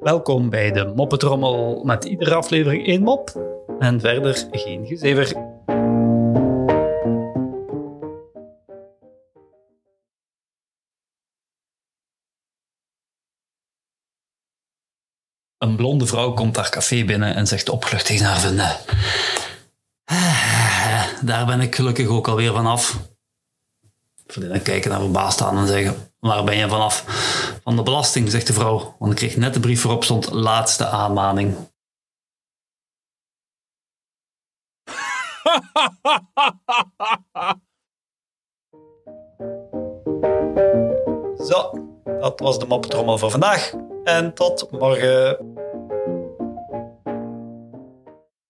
Welkom bij de Moppetrommel met iedere aflevering één mop en verder geen gezever. Een blonde vrouw komt haar café binnen en zegt opgelucht tegen haar. "Ah, Daar ben ik gelukkig ook alweer vanaf. Vriendinnen kijken naar verbaasd aan en zeggen, waar ben je vanaf? Van de belasting, zegt de vrouw, want ik kreeg net de brief waarop stond laatste aanmaning. Zo, dat was de moppetrommel voor vandaag. En tot morgen.